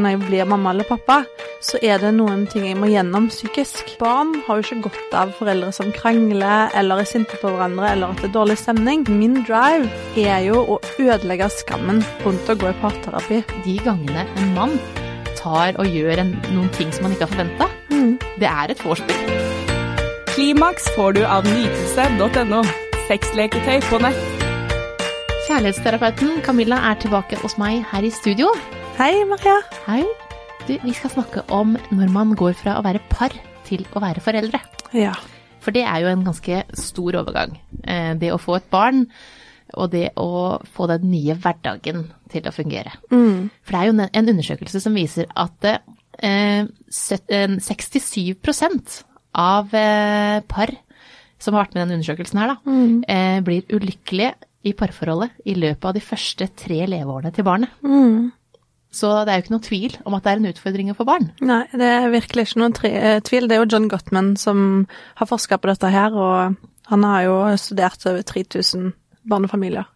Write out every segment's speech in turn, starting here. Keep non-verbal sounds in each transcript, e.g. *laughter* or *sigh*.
når jeg blir mamma eller pappa, så er det noen ting jeg må gjennom psykisk. Barn har jo ikke godt av foreldre som krangler eller er sinte på hverandre eller at det er dårlig stemning. Min drive er jo å ødelegge skammen rundt å gå i parterapi. De gangene en mann tar og gjør en, noen ting som man ikke har forventa, det er et vorspiel. Klimaks får du av nytelse.no. Sexleketøy på nett. Kjærlighetsterapeuten Camilla er tilbake hos meg her i studio. Hei, Maria. Hei. Du, vi skal snakke om når man går fra å være par til å være foreldre. Ja. For det er jo en ganske stor overgang. Eh, Det å få et barn, og det å få den nye hverdagen til å fungere. For det er jo en undersøkelse som viser at eh, søt- eh, 67 av eh, par som har vært med i den undersøkelsen her, da, mm. blir ulykkelige i parforholdet i løpet av de første tre leveårene til barnet. Så det er jo ikke noen tvil om at det er en utfordring få barn. Nei, det er virkelig ikke noen eh, tvil. Det er jo John Gottman som har forska på dette her, og han har jo studert over 3000 barnefamilier.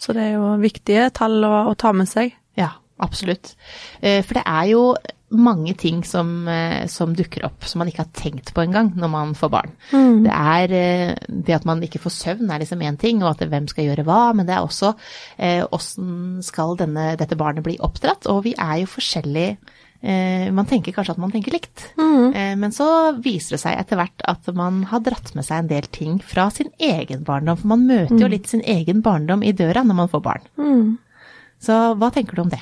Så det er jo viktige tall å, å ta med seg. Ja, absolutt. Eh, For det er jo mange ting som, eh, som dukker opp som man ikke har tenkt på engang når man får barn. Det er eh, det at man ikke får søvn er liksom én ting, og at hvem skal gjøre hva, men det er også eh, åssen skal denne, dette barnet bli oppdratt, og vi er jo forskjellige. Man tenker kanskje at man tenker likt, mm. men så viser det seg etter hvert at man har dratt med seg en del ting fra sin egen barndom, for man møter jo litt sin egen barndom i døra når man får barn. Så hva tenker du om det?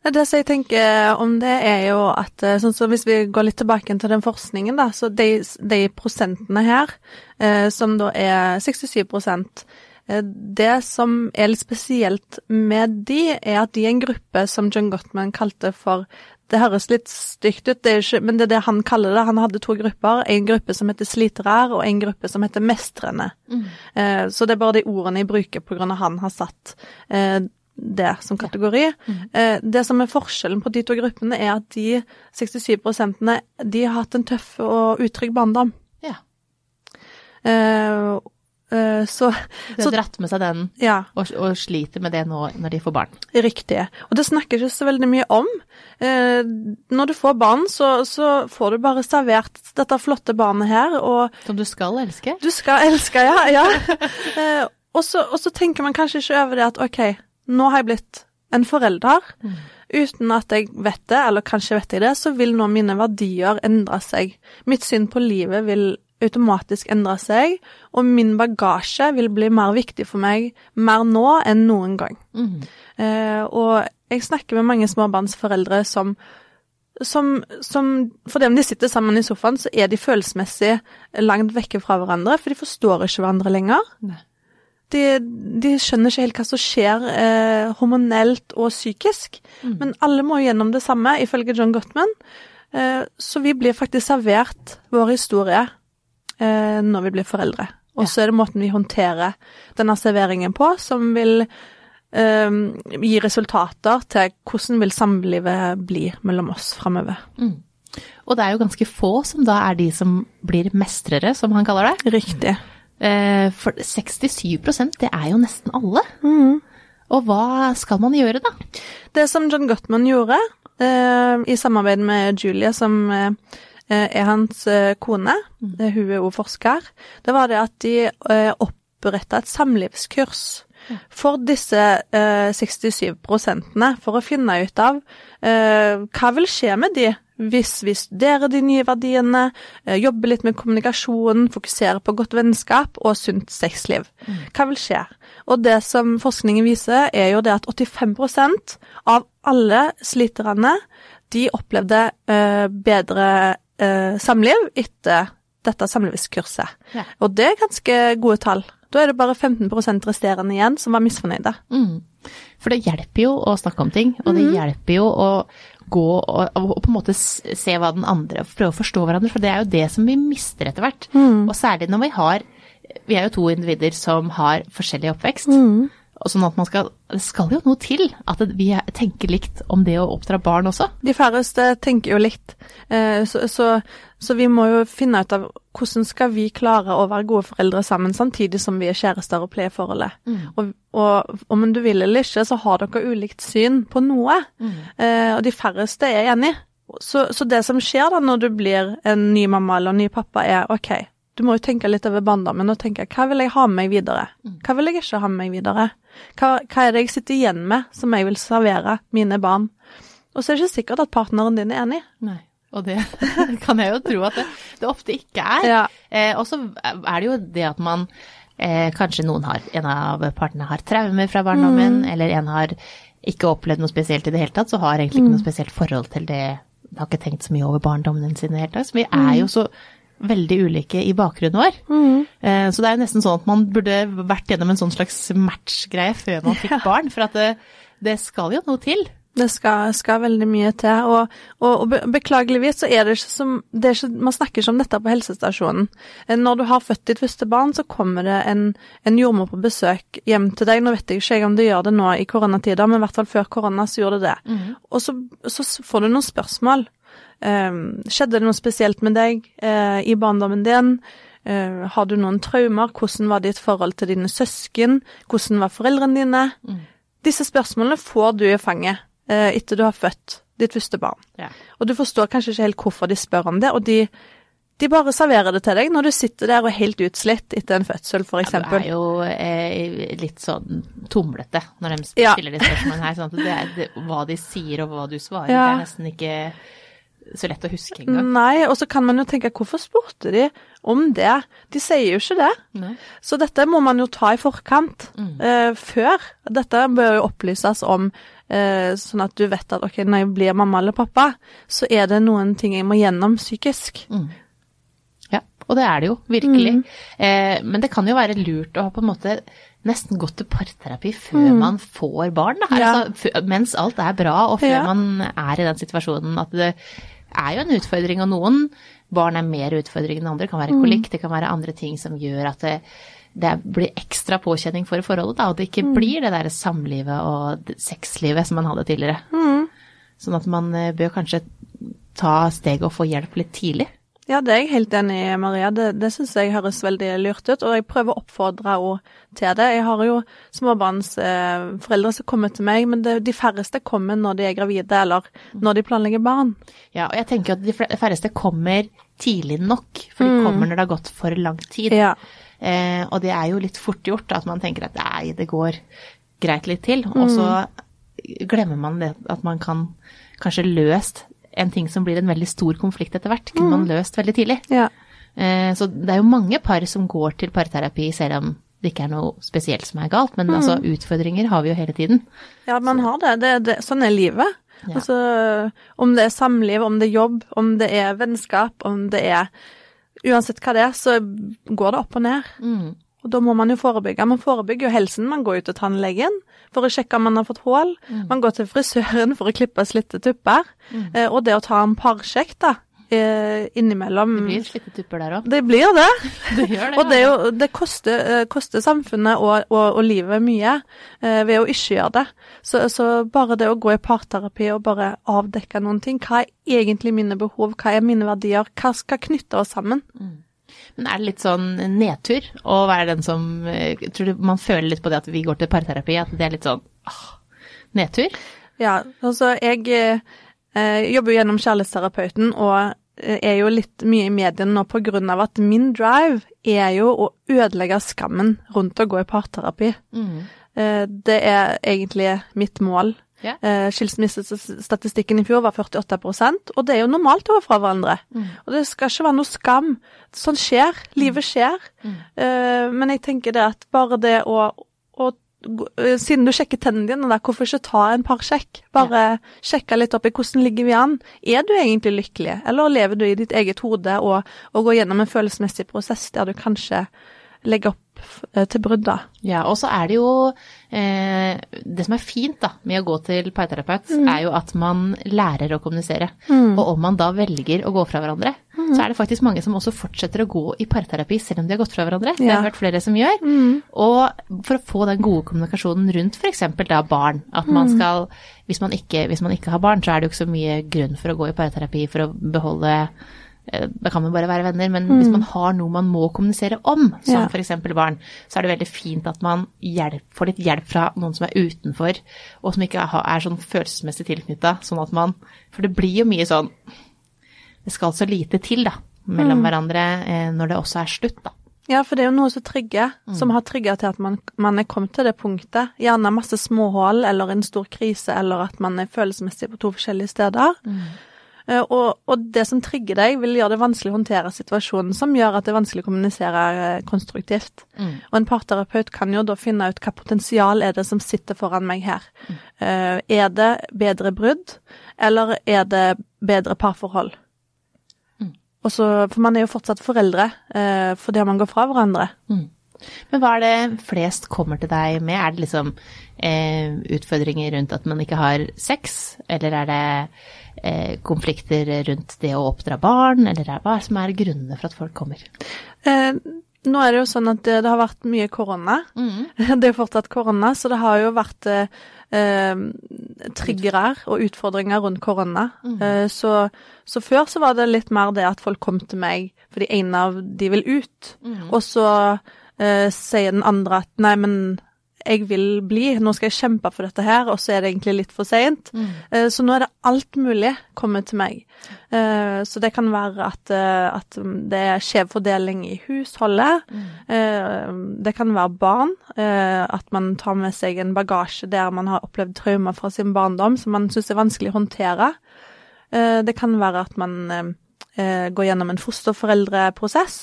Det som jeg tenker om det, er jo at eh, sånn som hvis vi går litt tilbake til den forskningen, da, så de, de prosentene her, eh, som da er 67 eh, Det som er litt spesielt med de, er at de er en gruppe som John Gottman kalte for det høres litt stygt ut, det ikke, men det er det han kaller det. Han hadde to grupper. En gruppe som heter slitere, og en gruppe som heter mestrende. Eh, så det er bare de ordene jeg bruker på grunn av han har satt det som kategori. Eh, det som er forskjellen på de to gruppene, er at de 67% de har hatt en tøff og utrygg barndom. Ja. Uh, eh, så, De har dratt med seg den ja, og, og sliter med det nå når de får barn. riktig. Og det snakker ikke så veldig mye om. Eh, når du får barn, så, så får du bare servert dette flotte barnet her, og Som du skal elske. du skal elske, ja. ja. *laughs* Eh, og, så, og så tenker man kanskje ikke over det at ok, nå har jeg blitt en forelder. Uten at jeg vet det, eller kanskje vet jeg det, så vil nå mine verdier endre seg. Mitt syn på livet vil automatisk endre seg, og min bagasje vil bli mer viktig for meg mer nå enn noen gang. Eh, og jeg snakker med mange småbarnsforeldre som som, som Fordi om de sitter sammen i sofaen, så er de følelsesmessig langt vekke fra hverandre, for de forstår ikke hverandre lenger. Nei. De, de skjønner ikke helt hva som skjer eh, hormonelt og psykisk, men alle må gjennom det samme, ifølge John Gottman. Eh, så vi blir faktisk servert vår historie eh, når vi blir foreldre. Og så er det måten vi håndterer denne serveringen på, som vil eh, gi resultater til hvordan vil samlivet bli mellom oss framover. Og det er jo ganske få som da er de som blir mestrere, som han kaller det. Riktig. Eh, For 67% det er jo nesten alle. Og hva skal man gjøre da? Det som John Gottman gjorde, eh, i samarbeid med Julia, som eh, er hans eh, kone, eh, hun er òg forsker, det var det at de eh, oppretta et samlivskurs for disse eh, 67 prosentene, for å finne ut av eh, hva vil skje med de hvis vi studerer de nye verdiene, eh, jobber litt med kommunikasjonen, fokuserer på godt vennskap og sunt sexliv. Hva vil skje? Og det som forskningen viser, er jo det at 85% av alle sliterne, de opplevde eh, bedre eh, samliv etter dette samlivskurset. Ja. Og det er ganske gode tall. Da er det bare 15% resterende igjen som var misfornøyde. For det hjelper jo å snakke om ting, og det hjelper jo å gå og, og på en måte se hva den andre Prøve å forstå hverandre, for det er jo det som vi mister etter hvert. Og særlig når vi har Vi er jo to individer som har forskjellig oppvekst. Og sånn at man skal Det skal jo noe til at vi tenker likt om det å oppdra barn også. De færreste tenker jo likt, eh, så, så, så, vi må jo finne ut av hvordan skal vi klare å være gode foreldre sammen samtidig som vi er kjærester og pleier forholdet. Mm. Og, og, om du vil eller ikke, så har dere ulikt syn på noe, mm. eh, og de færreste er enige. Så, så, det som skjer da når du blir en ny mamma eller en ny pappa, er OK, du må jo tenke litt over barndommen og tenke hva vil jeg ha med meg videre? Mm. Hva vil jeg ikke ha med meg videre? Hva, hva er det jeg sitter igjen med som jeg vil servere mine barn? Og så er det ikke sikkert at partneren din er enig. Nei. Og det *laughs* kan jeg jo tro at det, det ofte ikke er. Ja. Eh, og så er det jo det at man eh, Kanskje noen har En av partene har traumer fra barndommen, mm. eller en har ikke opplevd noe spesielt i det hele tatt, så har egentlig ikke noe mm. spesielt forhold til det. Har ikke tenkt så mye over barndommen sin i det hele tatt. Så vi er jo mm. så veldig ulike i bakgrunnen vår. Mm. Så det er jo nesten sånn at man burde vært gjennom en sånn slags matchgreie før man fikk ja. barn, for at det, det, skal jo noe til. Det skal, skal veldig mye til, og, og, og, beklageligvis så er det ikke som det ikke, Man snakker ikke om dette på helsestasjonen. Eh, når du har født ditt første barn, så kommer det en, en jordmor på besøk hjem til deg. Nå vet jeg ikke om det gjør det nå i koronatider, men i hvert fall før korona så gjorde det det. Mm. Og så, så får du noen spørsmål. Um, skjedde det noe spesielt med deg uh, i barndommen din? Uh, har du noen traumer? Hvordan var ditt forhold til dine søsken? Hvordan var foreldrene dine? Mm. Disse spørsmålene får du i fanget uh, etter du har født ditt første barn. Ja. Og du forstår kanskje ikke helt hvorfor de spør om det, og de, de bare serverer det til deg når du sitter der og er helt utslitt etter en fødsel, f.eks. Ja, du er jo eh, litt sånn tumlete når de stiller ja. de spørsmålene her. Sånn at det er, det, hva de sier og hva du svarer, ja. det er nesten ikke så lett å huske engang. Nei, og så kan man jo tenke hvorfor spurte de om det? De sier jo ikke det. Nei. Så dette må man jo ta i forkant, mm. eh, før. Dette bør jo opplyses om, eh, sånn at du vet at ok, når jeg blir mamma eller pappa, så er det noen ting jeg må gjennom psykisk. Mm. Og det er det jo, virkelig. Mm. Eh, men det kan jo være lurt å ha på en måte nesten gått til parterapi før mm. man får barn. Ja. Altså, mens alt er bra, og før ja. man er i den situasjonen at det er jo en utfordring, og noen barn er mer utfordring enn andre. Det kan være mm. kolikk, det kan være andre ting som gjør at det, det blir ekstra påkjenning for forholdet, da, og det ikke mm. blir det der samlivet og sexlivet som man hadde tidligere. Mm. Sånn at man eh, bør kanskje ta steget og få hjelp litt tidlig. Ja, det er jeg helt enig i, Maria. Det, det syns jeg høres veldig lurt ut. Og jeg prøver å oppfordre henne til det. Jeg har jo småbarnsforeldre eh, som kommer til meg, men det, de færreste kommer når de er gravide eller når de planlegger barn. Ja, og jeg tenker at de færreste kommer tidlig nok, for de mm. kommer når det har gått for lang tid. Ja. Eh, og det er jo litt fort gjort at man tenker at nei, det går greit litt til. Og så mm. glemmer man det at man kan kanskje løst en ting som blir en veldig stor konflikt etter hvert, kunne man mm. løst veldig tidlig. Ja. Eh, så det er jo mange par som går til parterapi selv om det ikke er noe spesielt som er galt, men mm. altså utfordringer har vi jo hele tiden. Ja, man har det. det, det sånn er livet. Ja. Altså, om det er samliv, om det er jobb, om det er vennskap, om det er Uansett hva det er, så går det opp og ned. Mm. Og da må man jo forebygge. Man forebygger jo helsen. Man går jo til tannlegen for å sjekke om man har fått hull. Mm. Man går til frisøren for å klippe slitte tupper. Mm. Eh, og det å ta en parsjekk, da, eh, innimellom Det blir slitte tupper der òg. Det blir det. *laughs* det det. og det, jo, det koster, eh, koster, samfunnet og, og, og, livet mye eh, ved å ikke gjøre det. Så, så, bare det å gå i parterapi og bare avdekke noen ting. Hva er egentlig mine behov? Hva er mine verdier? Hva skal knytte oss sammen? Mm. Men er det litt sånn nedtur å være den som eh, Tror du man føler litt på det at vi går til parterapi, at det er litt sånn åh, nedtur? Ja, altså jeg eh, jobber jo gjennom Kjærlighetsterapeuten og eh, er jo litt mye i mediene nå på grunn av at min drive er jo å ødelegge skammen rundt å gå i parterapi. Mm. Eh, det er egentlig mitt mål. Yeah. Eh, skilsmissestatistikken i fjor var 48% og det er jo normalt å være fra hverandre. Mm. Og det skal ikke være noe skam. Sånn skjer. Livet skjer. Mm. Eh, men jeg tenker det at bare det å, å eh, siden du sjekker tennene dine, da, hvorfor ikke ta en par sjekk? Bare ja. sjekke litt opp i hvordan ligger vi an. Er du egentlig lykkelig, eller lever du i ditt eget hode og, og går gjennom en følelsesmessig prosess der du kanskje legger opp Eh, til brudd, da. Ja, og så er det jo eh, Det som er fint da, med å gå til parterapeut, mm. er jo at man lærer å kommunisere. Mm. Og om man da velger å gå fra hverandre, mm. så er det faktisk mange som også fortsetter å gå i parterapi selv om de har gått fra hverandre. Det har vært jeg hørt flere som gjør. Og for å få den gode kommunikasjonen rundt f.eks. da barn, at man skal hvis man, ikke, hvis man ikke har barn, så er det jo ikke så mye grunn for å gå i parterapi for å beholde eh, da kan man bare være venner, men hvis man har noe man må kommunisere om, som Ja. f.eks. barn, så er det veldig fint at man hjelp, får litt hjelp fra noen som er utenfor, og som ikke er sånn følelsesmessig tilknytta, sånn at man For det blir jo mye sånn Det skal så lite til, da, mellom hverandre eh, når det også er slutt, da. Ja, for det er jo noe som trigger, som har trigga til at man, man er kommet til det punktet. Gjerne masse småhull eller en stor krise, eller at man er følelsesmessig på to forskjellige steder. Eh, Og, og det som trigger deg, vil gjøre det vanskelig å håndtere situasjonen, som gjør at det er vanskelig å kommunisere konstruktivt. konstruktivt. Og en parterapeut kan jo da finne ut hva potensial er det som sitter foran meg her. Eh, Er det bedre brudd, eller er det bedre parforhold? Og så, for man er jo fortsatt foreldre eh, fordi man går fra hverandre. Men hva er det flest kommer til deg med? Er det liksom eh, utfordringer rundt at man ikke har sex, eller er det eh, konflikter rundt det å oppdra barn, eller er, hva er det som er grunnene for at folk kommer? Eh, nå er det jo sånn at det, det har vært mye korona. *laughs* Det er fortsatt korona, så det har jo vært eh, eh, triggere og utfordringer rundt korona. Eh, så, så før så var det litt mer det at folk kom til meg fordi en av de vil ut, og så eh, sier den andre at nei, men jeg vil bli, nå skal jeg kjempe for dette her, og så er det egentlig litt for seint. Eh, Så nå er det alt mulig kommet til meg. Eh, Så det kan være at, eh, at det er skjev fordeling i husholdet. Eh, Det kan være barn. At man tar med seg en bagasje der man har opplevd traumer fra sin barndom som man syns er vanskelig å håndtere. Det kan være at man eh, går gjennom en fosterforeldreprosess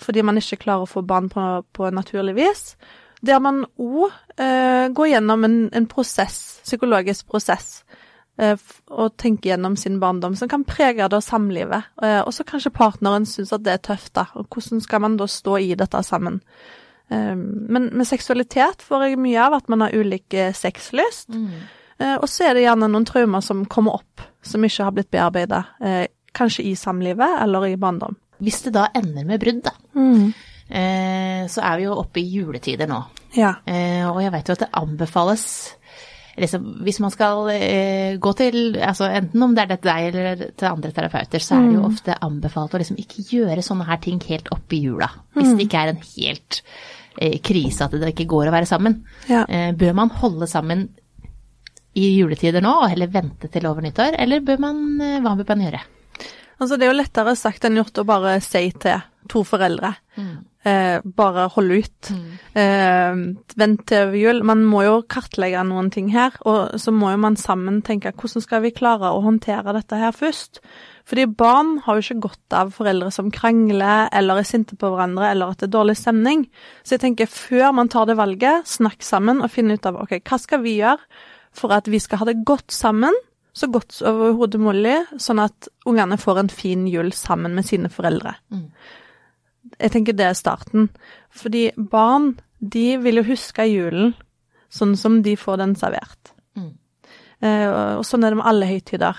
fordi man ikke klarer å få barn på, på naturlig vis. Der man òg eh, går gjennom en, en prosess, psykologisk prosess, eh, og tenker gjennom sin barndom, som kan prege da samlivet. Eh, og så kanskje partneren syns at det er tøft, da. Og hvordan skal man da stå i dette sammen? Men med seksualitet får jeg mye av at man har ulik sexlyst. Eh, og så er det gjerne noen traumer som kommer opp, som ikke har blitt bearbeida. Kanskje i samlivet eller i barndom. Hvis det da ender med brudd, da, eh, så er vi jo oppe i juletider nå. Ja. Eh, og jeg vet jo at det anbefales liksom, Hvis man skal eh, gå til altså Enten om det er deg eller til andre terapeuter, så er det jo ofte anbefalt å liksom ikke gjøre sånne her ting helt opp i jula. Hvis det ikke er en helt eh, krise at det ikke går å være sammen. Ja. Eh, bør man holde sammen i juletider nå, og heller vente til over nyttår, eller bør man, hva bør man gjøre? Altså, det er jo lettere sagt enn gjort å bare si til to foreldre. Eh, bare holde ut. Eh, vent til jul. Man må jo kartlegge noen ting her, og så må jo man sammen tenke hvordan skal vi klare å håndtere dette her først? Fordi barn har jo ikke godt av foreldre som krangler eller er sinte på hverandre, eller at det er dårlig stemning. Så jeg tenker før man tar det valget, snakk sammen og finn ut av ok, hva skal vi gjøre for at vi skal ha det godt sammen, så godt som overhodet mulig, sånn at ungene får en fin jul sammen med sine foreldre. Jeg tenker det er starten. Fordi barn, de vil jo huske julen sånn som de får den servert. Eh, og- sånn er det med alle høytider.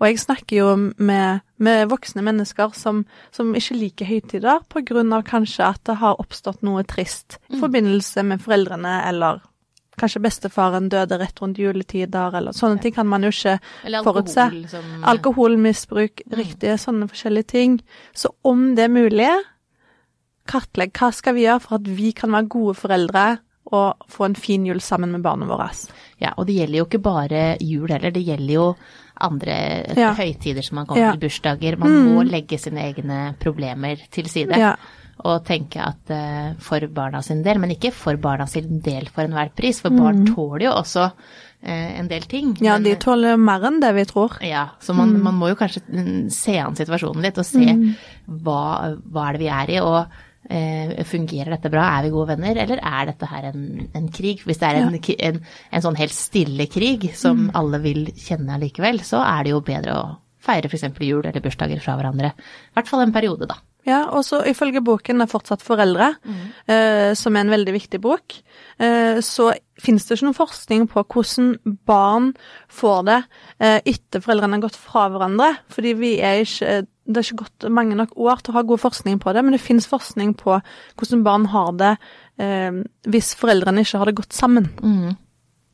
Og jeg snakker jo med, med voksne mennesker som, som ikke liker høytider, av kanskje at det har oppstått noe trist i forbindelse med foreldrene, eller kanskje bestefaren døde rett rundt juletider, eller sånne ting kan man jo ikke Eller forutse. alkohol som Alkoholmisbruk, riktig, sånne forskjellige ting. Så om det er mulig, kartlegg hva skal vi gjøre for at vi kan være gode foreldre og få en fin jul sammen med barna våre. Ja, og det gjelder jo ikke bare jul heller, det gjelder jo andre Ja. høytider som man kommer Ja. til, bursdager. Man må legge sine egne problemer til side. Ja. Og tenke at uh, for barna sin del, men ikke for barna sin del for enhver pris, for barn tåler jo også uh, en del ting. ja, men, de tåler mer enn det vi tror. ja, så man, man må jo kanskje mm, se an situasjonen litt og se hva, hva er det vi er i, og eh, fungerer dette bra, er vi gode venner, eller er dette her en, en krig? Hvis det er en, ja. en, en sånn helt stille krig som alle vil kjenne allikevel, så er det jo bedre å feire f.eks. jul eller bursdager fra hverandre. I hvert fall en periode, da. Ja, og så ifølge boken er fortsatt foreldre, eh, som er en veldig viktig bok, eh, så finnes det ikke noen forskning på hvordan barn får det eh, etter foreldrene har gått fra hverandre. Fordi vi er ikke det er ikke gått mange nok år til å ha god forskning på det, men det finnes forskning på hvordan barn har det eh, hvis foreldrene ikke har det godt sammen. Mm.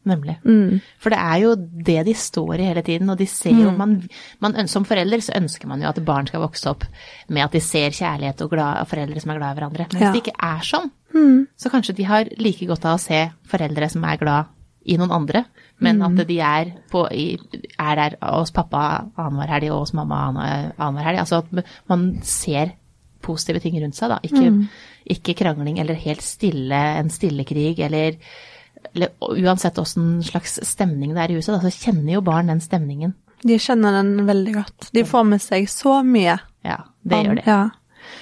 Nemlig. Mm. For det er jo det de står i hele tiden, og de ser jo man, man, Som forelder så ønsker man jo at barn skal vokse opp med at de ser kjærlighet og glad, foreldre som er glad i hverandre. Men hvis Ja. det ikke er sånn, Mm. så kanskje de har like godt av å se foreldre som er glad i noen andre, men at de er, på, er der hos pappa annenhver helg og hos mamma anne- annenhver helg. Altså at man ser positive ting rundt seg, da. Ikke, ikke krangling eller helt stille, en stille krig, eller, eller uansett åssen slags stemning det er i huset, da, så kjenner jo barn den stemningen. De kjenner den veldig godt. De får med seg så mye. Ja, det gjør det. Ja.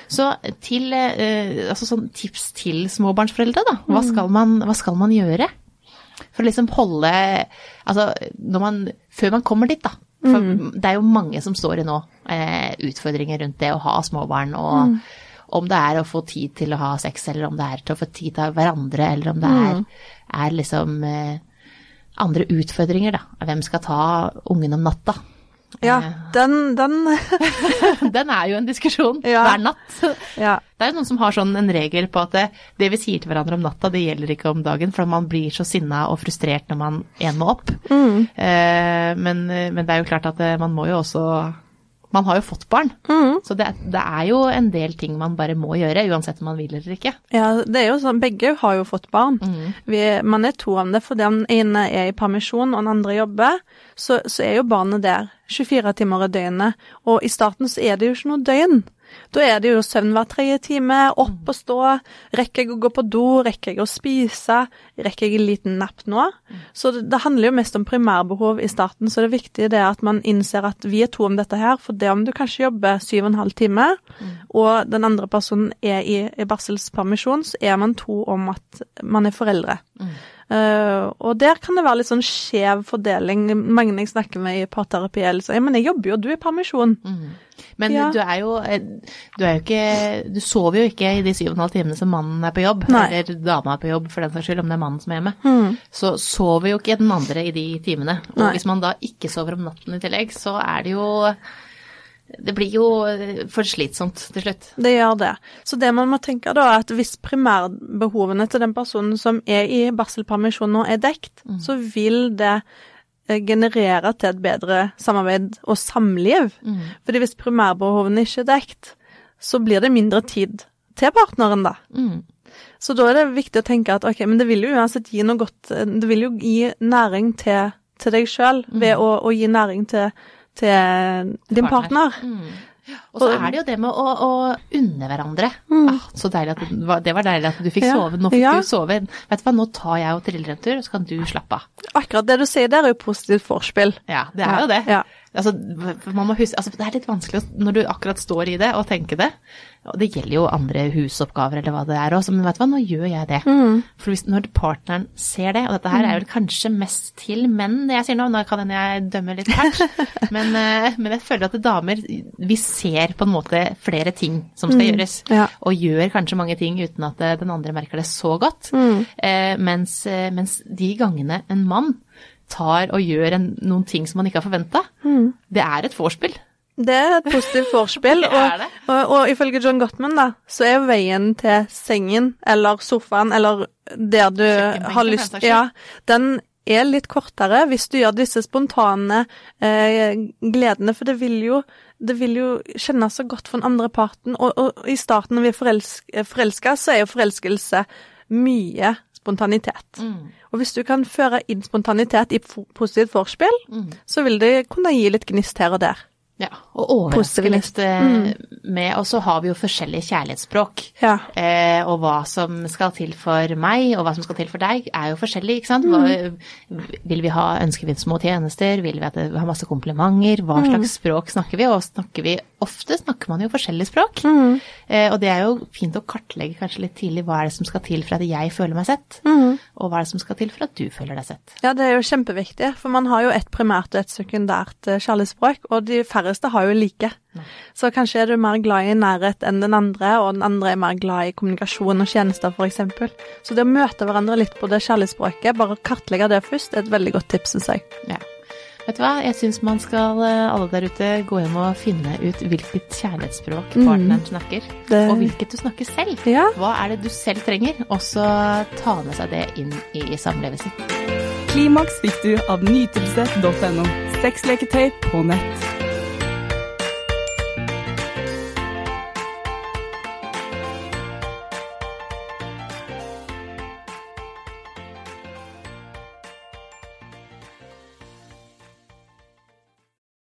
Så til, eh, altså sånn tips til småbarnsforeldre, da. Hva skal man, hva skal man gjøre? For å liksom holde Altså, man Før man kommer dit, da. For det er jo mange som står i nå eh, utfordringer rundt det å ha småbarn, og om det er å få tid til å ha sex, eller om det er til å få tid til hverandre, eller om det er, er liksom eh, andre utfordringer, da. Hvem skal ta ungen om natta? Ja, Eh. den, den *laughs* Den er jo en diskusjon Ja. hver natt. Ja. Det er jo noen som har sånn en regel på at det, det vi sier til hverandre om natta, det gjelder ikke om dagen, for man blir så sinna og frustrert når man en må opp. Mm. Eh, men, men det er jo klart at eh, man må jo også Man har jo fått barn, Mm. så det, det er jo en del ting man bare må gjøre, uansett om man vil eller ikke. Ja, det er jo sånn, begge har jo fått barn. Mm. Vi, man er to om det, for den ene er i permisjon og den andre jobber. Så, så er jo barnet der 24 timer i døgnet, og i starten så er det jo ikke noe døgn. Da er det jo søvn hver tredje time, opp og stå. Rekker jeg å gå på do? Rekker jeg å spise? Rekker jeg en liten napp nå? Så det, det handler jo mest om primærbehov i starten, så det viktige er at man innser at vi er to om dette her. For det om du kanskje jobber syv og en halv time, og den andre personen er i, i barselspermisjon, så er man to om at man er foreldre. Eh, og der kan det være litt sånn skjev fordeling. Mange jeg snakker med i parterapi, ja, men jeg jobber jo, du er i permisjon. Men Ja. du er jo eh, Du er jo ikke Du sover jo ikke i de syv og en halv timene som mannen er på jobb, Nei. eller dama er på jobb, for den saks skyld, om det er mannen som er hjemme. Mm. Så sover jo ikke den andre i de timene. Og Nei. hvis man da ikke sover om natten i tillegg, så er det jo Det blir jo eh, for slitsomt til slutt. Det gjør det. Så det man må tenke da, er at hvis primærbehovene til den personen som er i barselpermisjon nå er dekt, så vil det eh, generere til et bedre samarbeid og samliv. Fordi hvis primærbehovene ikke er dekt, så blir det mindre tid til partneren, da. Mm. Så da er det viktig å tenke at ok, men det vil jo uansett gi noe godt Det vil jo gi næring til, til deg sjøl ved å, å gi næring til, til din partner. Mm. Og så er det jo det med å, å unne hverandre. Ah, så deilig at det var, det var deilig at du fikk Mm. Ja. sove. Nå fikk Ja. du sove. Vet du hva, nå tar jeg og triller en tur, og så kan du slappe av. Akkurat det du sier der, er jo positivt forspill. Ja, det er jo det. Ja. Altså, man må huske, altså, det er litt vanskelig når du akkurat står i det og tenker det. Og det gjelder jo andre husoppgaver eller hva det er også, men vet du hva, nå gjør jeg det. Mm. For hvis, når partneren ser det, og dette her er vel kanskje mest til menn det jeg sier nå, nå kan hende jeg dømmer litt hardt, *laughs* men, eh, men jeg føler at damer, vi ser på en måte flere ting som skal gjøres, Mm. Ja. og gjør kanskje mange ting uten at eh, den andre merker det så godt. Mm. Eh, mens, eh, mens de gangene en mann tar og gjør en, noen ting som man ikke har forventa, Mm. det er et vorspiel. Det er et positivt vorspiel. *laughs* Og, og, og ifølge John Gottman, da, så er veien til sengen eller sofaen eller der du har lyst. Ja, den er litt kortere hvis du gjør disse spontane eh, gledene, for det vil jo det vil jo kjennes så godt for den andre parten. Og, og i starten når vi er forelska, så er jo forelskelse mye spontanitet. Mm. Og hvis du kan føre inn spontanitet i positivt forspill, Mm. så vil det kunne gi litt gnist her og der. Ja, og overraske litt eh, med Og så har vi jo forskjellige kjærlighetsspråk. Ja. Eh, og hva som skal til for meg, og hva som skal til for deg, er jo forskjellig, ikke sant. Hva, vil vi ha, ønsker vi små tjenester, vil vi at det, ha masse komplimenter, hva slags språk snakker vi, og snakker vi Ofte snakker man jo forskjellige språk. Eh, og det er jo fint å kartlegge kanskje litt tidlig hva er det som skal til for at jeg føler meg sett, og hva er det som skal til for at du føler deg sett. Ja, det er jo kjempeviktig, for man har jo et primært og et sekundært eh, kjærlighetsspråk, og de færreste har jo like. Så kanskje er du mer glad i nærhet enn den andre, og den andre er mer glad i kommunikasjon og tjenester, f.eks. Så det å møte hverandre litt på det kjærlighetsspråket, bare kartlegge det først, er et veldig godt tips, syns jeg. Ja. Vet du hva, jeg syns man skal eh, alle der ute gå hjem og finne ut hvilket kjærlighetsspråk Mm. snakker, Det- og hvilket du snakker selv. Ja. Hva er det du selv trenger, og så ta med seg det inn i samlivet sitt. Klimaks fikk du av nytelse.no. Sexleketøy på nett.